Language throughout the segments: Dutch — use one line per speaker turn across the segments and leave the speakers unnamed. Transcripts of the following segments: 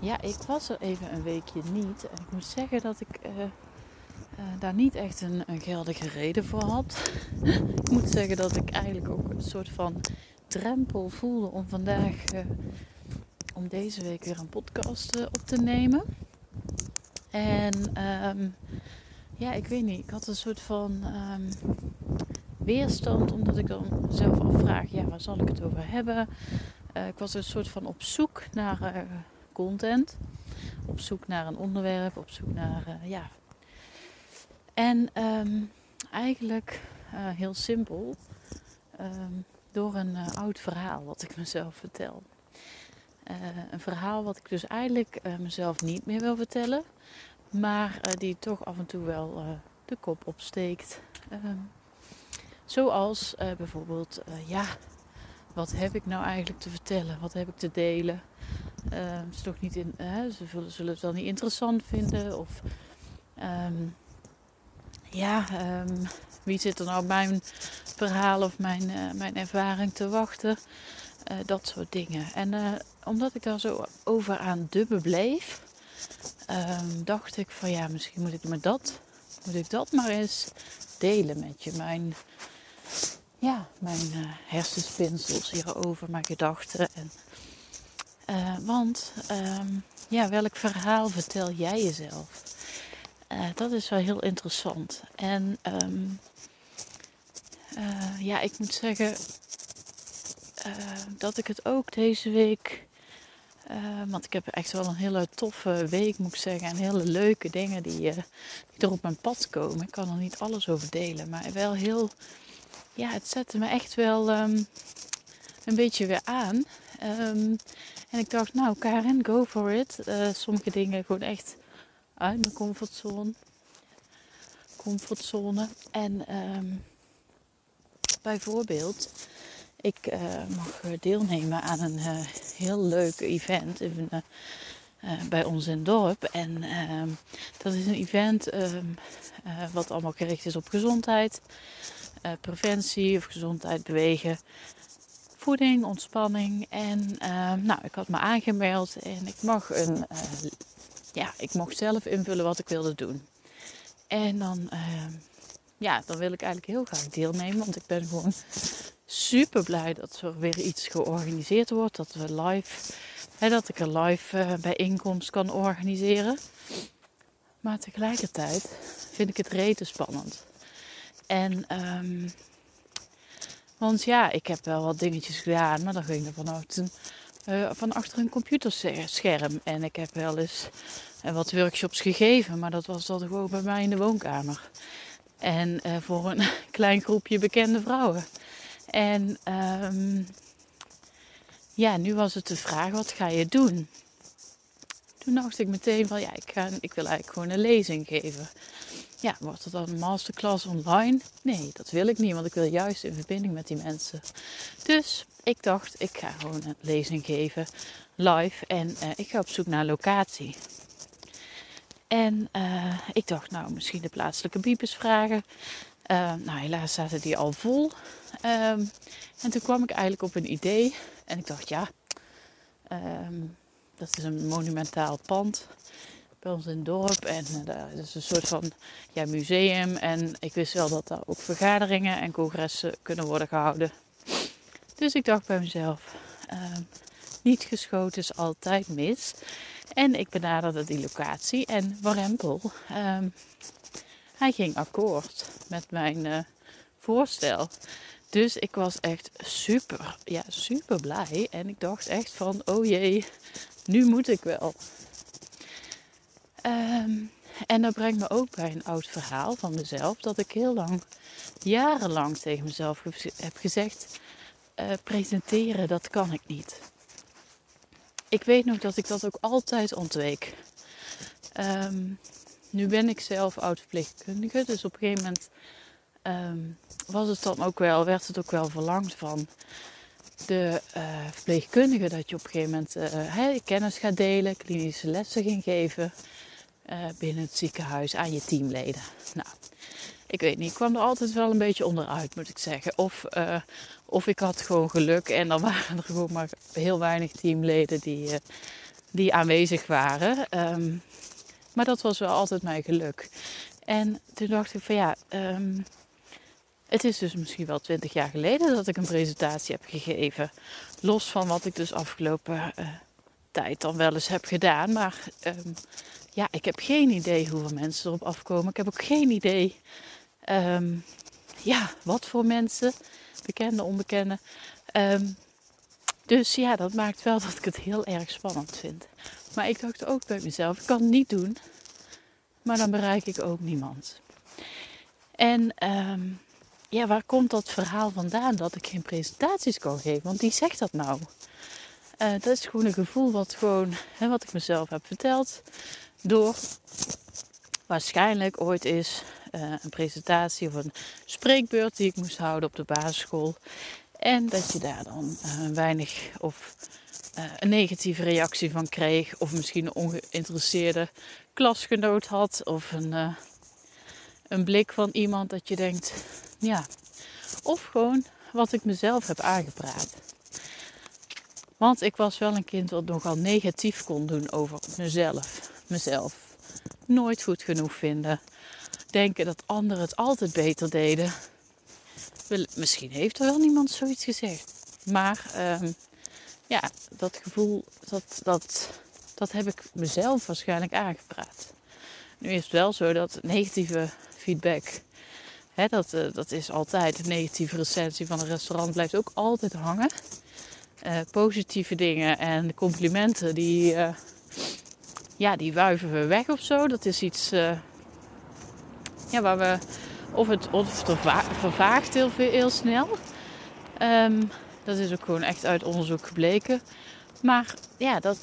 Ja, ik was er even een weekje niet. En ik moet zeggen dat ik uh, uh, daar niet echt een, geldige reden voor had. ik moet zeggen dat ik eigenlijk ook een soort van drempel voelde om vandaag, uh, om deze week weer een podcast op te nemen. En um, ja, ik weet niet. Ik had een soort van um, weerstand, omdat ik dan zelf afvraag: ja, waar zal ik het over hebben? ik was een soort van op zoek naar content. Op zoek naar een onderwerp, op zoek naar, uh, ja. En um, eigenlijk uh, heel simpel, um, door een uh, oud verhaal wat ik mezelf vertel. een verhaal wat ik dus eigenlijk mezelf niet meer wil vertellen, maar die toch af en toe wel de kop opsteekt. Um, zoals bijvoorbeeld, ja, wat heb ik nou eigenlijk te vertellen? Wat heb ik te delen? Uh, is toch niet in, ze zullen, het wel niet interessant vinden. Of um, ja, um, wie zit er nou op mijn verhaal of mijn, uh, mijn ervaring te wachten? Eh, dat soort dingen. En eh, omdat ik daar zo over aan dubben bleef, dacht ik van ja, misschien moet ik me dat, moet ik dat maar eens delen met je. Mijn, ja, mijn hersenspinsels hierover, mijn gedachten. En uh, want um, ja, welk verhaal vertel jij jezelf? Uh, dat is wel heel interessant. En um, uh, ja, ik moet zeggen dat ik het ook deze week. want ik heb echt wel een hele toffe week, moet ik zeggen. En hele leuke dingen die, die er op mijn pad komen. Ik kan er niet alles over delen, maar wel heel. Ja, het zette me echt wel um, een beetje weer aan. Um, en ik dacht, nou Karin, go for it. Uh, sommige dingen gewoon echt uit mijn comfortzone. Comfortzone. En um, bijvoorbeeld, ik uh, mag deelnemen aan een heel leuk event in, bij ons in het dorp. En ehm, dat is een event wat allemaal gericht is op gezondheid, preventie of gezondheid bewegen voeding, ontspanning. En uh, nou, ik had me aangemeld en ik mag, een, uh, ja, ik mocht zelf invullen wat ik wilde doen. En dan, uh, ja, dan wil ik eigenlijk heel graag deelnemen, want ik ben gewoon super blij dat er weer iets georganiseerd wordt. Dat we live, hè, dat ik een live eh, bijeenkomst kan organiseren. Maar tegelijkertijd vind ik het rete spannend. En um, want ja, ik heb wel wat dingetjes gedaan, maar dan ging er van achter een computerscherm. En ik heb wel eens uh, wat workshops gegeven, maar dat was dan gewoon bij mij in de woonkamer. En uh, voor een klein groepje bekende vrouwen. En um, ja, nu was het de vraag, wat ga je doen? Toen dacht ik meteen van, ja, ik, ga, ik wil eigenlijk gewoon een lezing geven. Ja, wordt het dan een masterclass online? Nee, dat wil ik niet, want ik wil juist in verbinding met die mensen. Dus ik dacht, ik ga gewoon een lezing geven live en uh, ik ga op zoek naar locatie. En uh, ik dacht, nou, misschien de plaatselijke biepers vragen. Uh, nou, helaas zaten die al vol. Um, en toen kwam ik eigenlijk op een idee. En ik dacht, ja, um, dat is een monumentaal pand ons in het dorp. En uh, dat is een soort van ja, museum. En ik wist wel dat daar ook vergaderingen en congressen kunnen worden gehouden. Dus ik dacht bij mezelf, uh, niet geschoten is altijd mis. En ik benaderde die locatie en Warempel, uh, hij ging akkoord met mijn uh, voorstel. Dus ik was echt super, ja, super blij. En ik dacht echt van, oh jee, nu moet ik wel. Um, en dat brengt me ook bij een oud verhaal van mezelf. Dat ik heel lang, jarenlang tegen mezelf heb gezegd: uh, presenteren, dat kan ik niet. Ik weet nog dat ik dat ook altijd ontweek. Ehm, nu ben ik zelf oud-verpleegkundige, dus op een gegeven moment ehm, was het dan ook wel, werd het ook wel verlangd van de uh, verpleegkundige dat je op een gegeven moment uh, kennis gaat delen, klinische lessen ging geven uh, binnen het ziekenhuis aan je teamleden. Nou, ik weet niet, ik kwam er altijd wel een beetje onderuit, moet ik zeggen. Of, of ik had gewoon geluk en dan waren er gewoon maar heel weinig teamleden die, die aanwezig waren. Um, maar dat was wel altijd mijn geluk. En toen dacht ik van ja, um, het is dus misschien wel twintig jaar geleden dat ik een presentatie heb gegeven. Los van wat ik dus afgelopen tijd dan wel eens heb gedaan. Maar um, ja, ik heb geen idee hoeveel mensen erop afkomen. Ik heb ook geen idee um, ja, wat voor mensen, bekende, onbekende. dus ja, dat maakt wel dat ik het heel erg spannend vind. Maar ik dacht ook bij mezelf, ik kan het niet doen, maar dan bereik ik ook niemand. En um, ja, waar komt dat verhaal vandaan dat ik geen presentaties kan geven? Want wie zegt dat nou? Uh, dat is gewoon een gevoel wat, gewoon, hè, wat ik mezelf heb verteld. Door waarschijnlijk ooit is uh, een presentatie of een spreekbeurt die ik moest houden op de basisschool. En dat je daar dan uh, weinig of een negatieve reactie van kreeg. Of misschien een ongeïnteresseerde klasgenoot had. Of een, een blik van iemand dat je denkt, ja. Of gewoon wat ik mezelf heb aangepraat. Want ik was wel een kind wat nogal negatief kon doen over mezelf. Mezelf. Nooit goed genoeg vinden. Denken dat anderen het altijd beter deden. Misschien heeft er wel niemand zoiets gezegd. Maar um, ja, dat gevoel, dat, dat, dat heb ik mezelf waarschijnlijk aangepraat. Nu is het wel zo dat negatieve feedback dat, uh, dat is altijd. Een negatieve recensie van een restaurant blijft ook altijd hangen. Uh, positieve dingen en complimenten, die, uh, ja, die wuiven we weg of zo. Dat is iets ja, waar we. Of het, of het vervaagt heel, heel snel. Um, dat is ook gewoon echt uit onderzoek gebleken. Maar ja, dat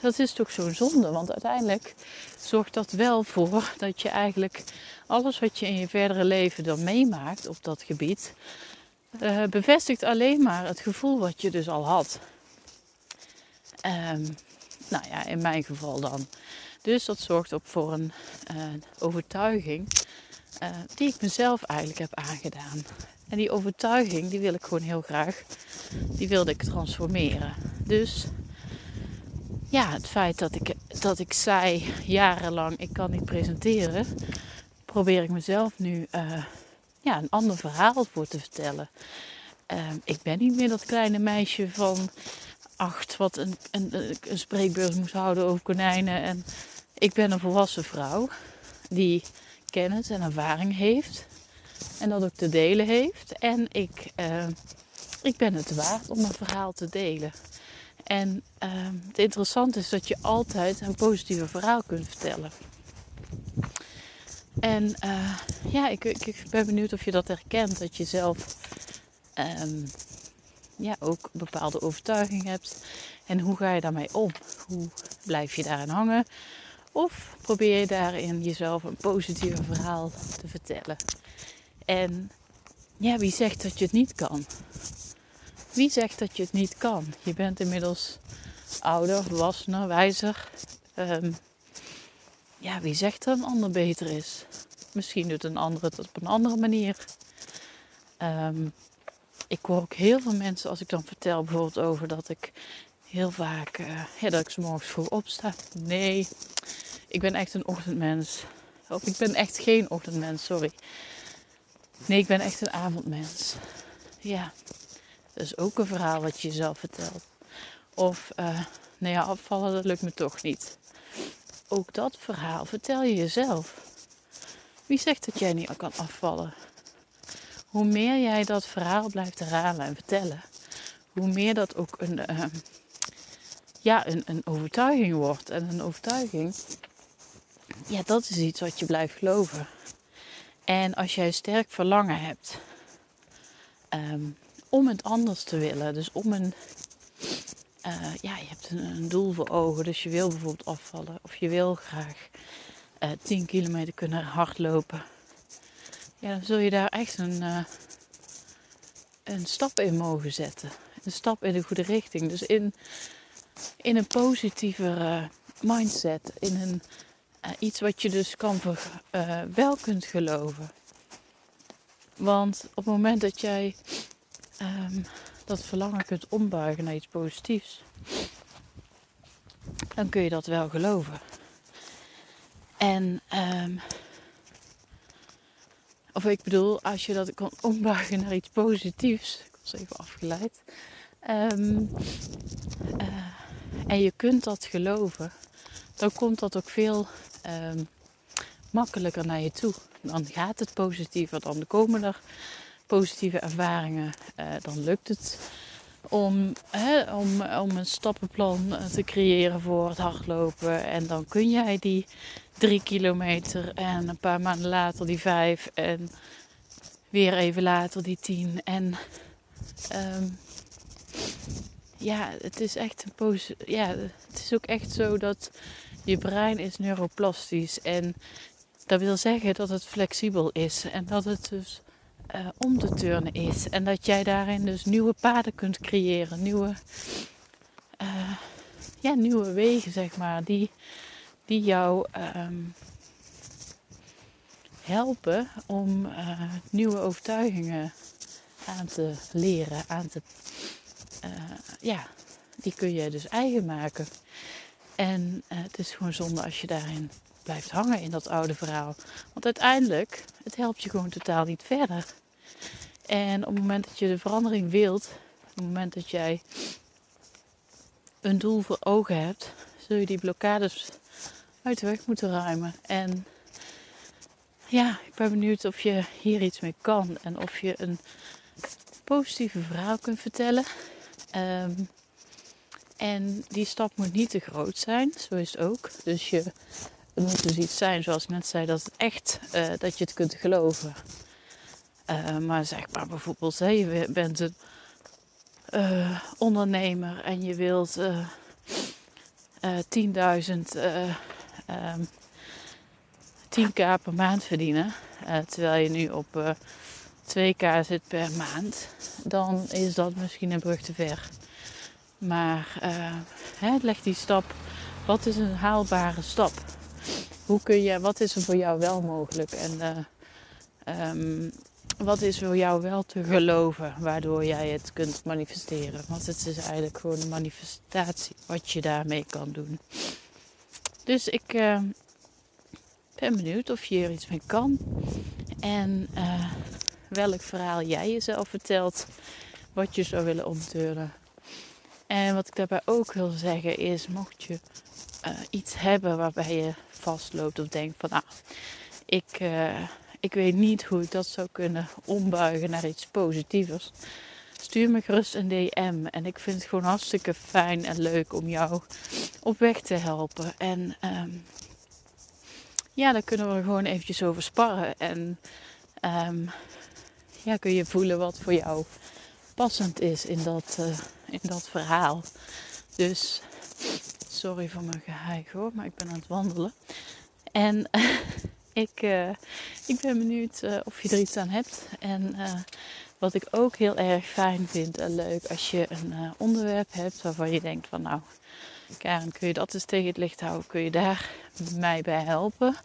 dat is toch zo'n zonde. Want uiteindelijk zorgt dat wel voor dat je eigenlijk alles wat je in je verdere leven dan meemaakt op dat gebied, uh, bevestigt alleen maar het gevoel wat je dus al had. Um, nou ja, in mijn geval dan. Dus dat zorgt ook voor een uh, overtuiging uh, die ik mezelf eigenlijk heb aangedaan. En die overtuiging, die wil ik gewoon heel graag, die wilde ik transformeren. Dus ja, het feit dat ik, dat ik zei jarenlang ik kan niet presenteren, probeer ik mezelf nu uh, ja, een ander verhaal voor te vertellen. Uh, ik ben niet meer dat kleine meisje van acht wat een, een, een spreekbeurs moest houden over konijnen. En ik ben een volwassen vrouw die kennis en ervaring heeft. En dat ook te delen heeft. En ik, uh, ik ben het waard om een verhaal te delen. En uh, het interessante is dat je altijd een positieve verhaal kunt vertellen. En uh, ja, ik, ik, ben benieuwd of je dat herkent. Dat je zelf um, ja, ook bepaalde overtuiging hebt. En hoe ga je daarmee om? Hoe blijf je daarin hangen? Of probeer je daarin jezelf een positieve verhaal te vertellen? En ja, wie zegt dat je het niet kan? Wie zegt dat je het niet kan? Je bent inmiddels ouder, volwassener, wijzer. Um, ja, wie zegt dat een ander beter is? Misschien doet een ander het op een andere manier. Um, ik hoor ook heel veel mensen als ik dan vertel bijvoorbeeld over dat ik heel vaak, uh, ja, dat ik s morgens vroeg opsta. Nee, ik ben echt een ochtendmens. Of ik ben echt geen ochtendmens, sorry. Nee, ik ben echt een avondmens. Ja, dat is ook een verhaal wat je jezelf vertelt. Of, uh, nou ja, afvallen, dat lukt me toch niet. Ook dat verhaal vertel je jezelf. Wie zegt dat jij niet kan afvallen? Hoe meer jij dat verhaal blijft herhalen en vertellen, hoe meer dat ook een, uh, ja, een, een overtuiging wordt. En een overtuiging, ja, dat is iets wat je blijft geloven. En als jij sterk verlangen hebt um, om het anders te willen. Dus om een, uh, ja, je hebt een, doel voor ogen. Dus je wil bijvoorbeeld afvallen. Of je wil graag uh, 10 kilometer kunnen hardlopen. Ja, dan zul je daar echt een, uh, een stap in mogen zetten. Een stap in de goede richting. Dus in, in een positievere mindset. In een, iets wat je dus kan wel kunt geloven. Want op het moment dat jij um, dat verlangen kunt ombuigen naar iets positiefs, dan kun je dat wel geloven. En, um, of ik bedoel, als je dat kan ombuigen naar iets positiefs, ik was even afgeleid, um, uh, en je kunt dat geloven, dan komt dat ook veel um, makkelijker naar je toe. Dan gaat het positiever, dan komen er positieve ervaringen. Uh, dan lukt het om, hè, om, om een stappenplan eh, te creëren voor het hardlopen. En dan kun jij die drie kilometer en een paar maanden later die vijf en weer even later die tien. En um, ja, het is echt een pose. Ja, het is ook echt zo dat je brein is neuroplastisch. En dat wil zeggen dat het flexibel is. En dat het dus uh, om te turnen is. En dat jij daarin dus nieuwe paden kunt creëren. Nieuwe, uh, ja, nieuwe wegen, zeg maar. Die, die jou um, helpen om uh, nieuwe overtuigingen aan te leren. Aan te, ja, die kun je dus eigen maken. En het is gewoon zonde als je daarin blijft hangen in dat oude verhaal. Want uiteindelijk, het helpt je gewoon totaal niet verder. En op het moment dat je de verandering wilt, op het moment dat jij een doel voor ogen hebt, zul je die blokkades uit de weg moeten ruimen. En ja, ik ben benieuwd of je hier iets mee kan en of je een positieve verhaal kunt vertellen. Um, en die stap moet niet te groot zijn, zo is het ook. Dus je, het moet dus iets zijn, zoals ik net zei, dat het echt, uh, dat je het kunt geloven. Uh, maar zeg maar bijvoorbeeld, hè, je bent een uh, ondernemer en je wilt uh, 10.000 um, 10k per maand verdienen. terwijl je nu op 2k zit per maand. Dan is dat misschien een brug te ver. Maar hè, leg die stap. Wat is een haalbare stap? Hoe kun je, wat is er voor jou wel mogelijk? En um, wat is voor jou wel te geloven, waardoor jij het kunt manifesteren? Want het is eigenlijk gewoon een manifestatie wat je daarmee kan doen. Dus ik uh, ben benieuwd of je hier iets mee kan. En uh, welk verhaal jij jezelf vertelt, wat je zou willen omturnen. En wat ik daarbij ook wil zeggen is, mocht je uh, iets hebben waarbij je vastloopt of denkt van, ah, ik ik weet niet hoe ik dat zou kunnen ombuigen naar iets positievers. Stuur me gerust een DM. En ik vind het gewoon hartstikke fijn en leuk om jou op weg te helpen. En um, ja, daar kunnen we gewoon eventjes over sparren. En um, ja, kun je voelen wat voor jou passend is in dat, uh, in dat verhaal. Dus sorry voor mijn geheig hoor, maar ik ben aan het wandelen. En Ik, uh, ik ben benieuwd uh, of je er iets aan hebt. En uh, wat ik ook heel erg fijn vind en leuk als je een onderwerp hebt waarvan je denkt van nou, Karen, kun je dat eens tegen het licht houden? Kun je daar mij bij helpen?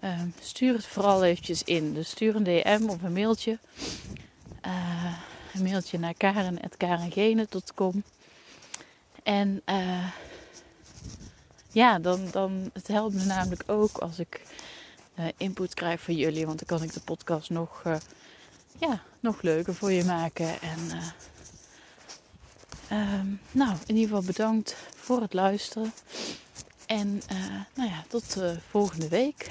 Ehm, stuur het vooral eventjes in. Dus stuur een DM of een mailtje. een mailtje naar karen.karengene.com En ja, dan, dan het helpt me namelijk ook als ik input krijg van jullie. Want dan kan ik de podcast nog, uh, ja, nog leuker voor je maken. En uh, um, nou, in ieder geval bedankt voor het luisteren. En nou ja, tot volgende week.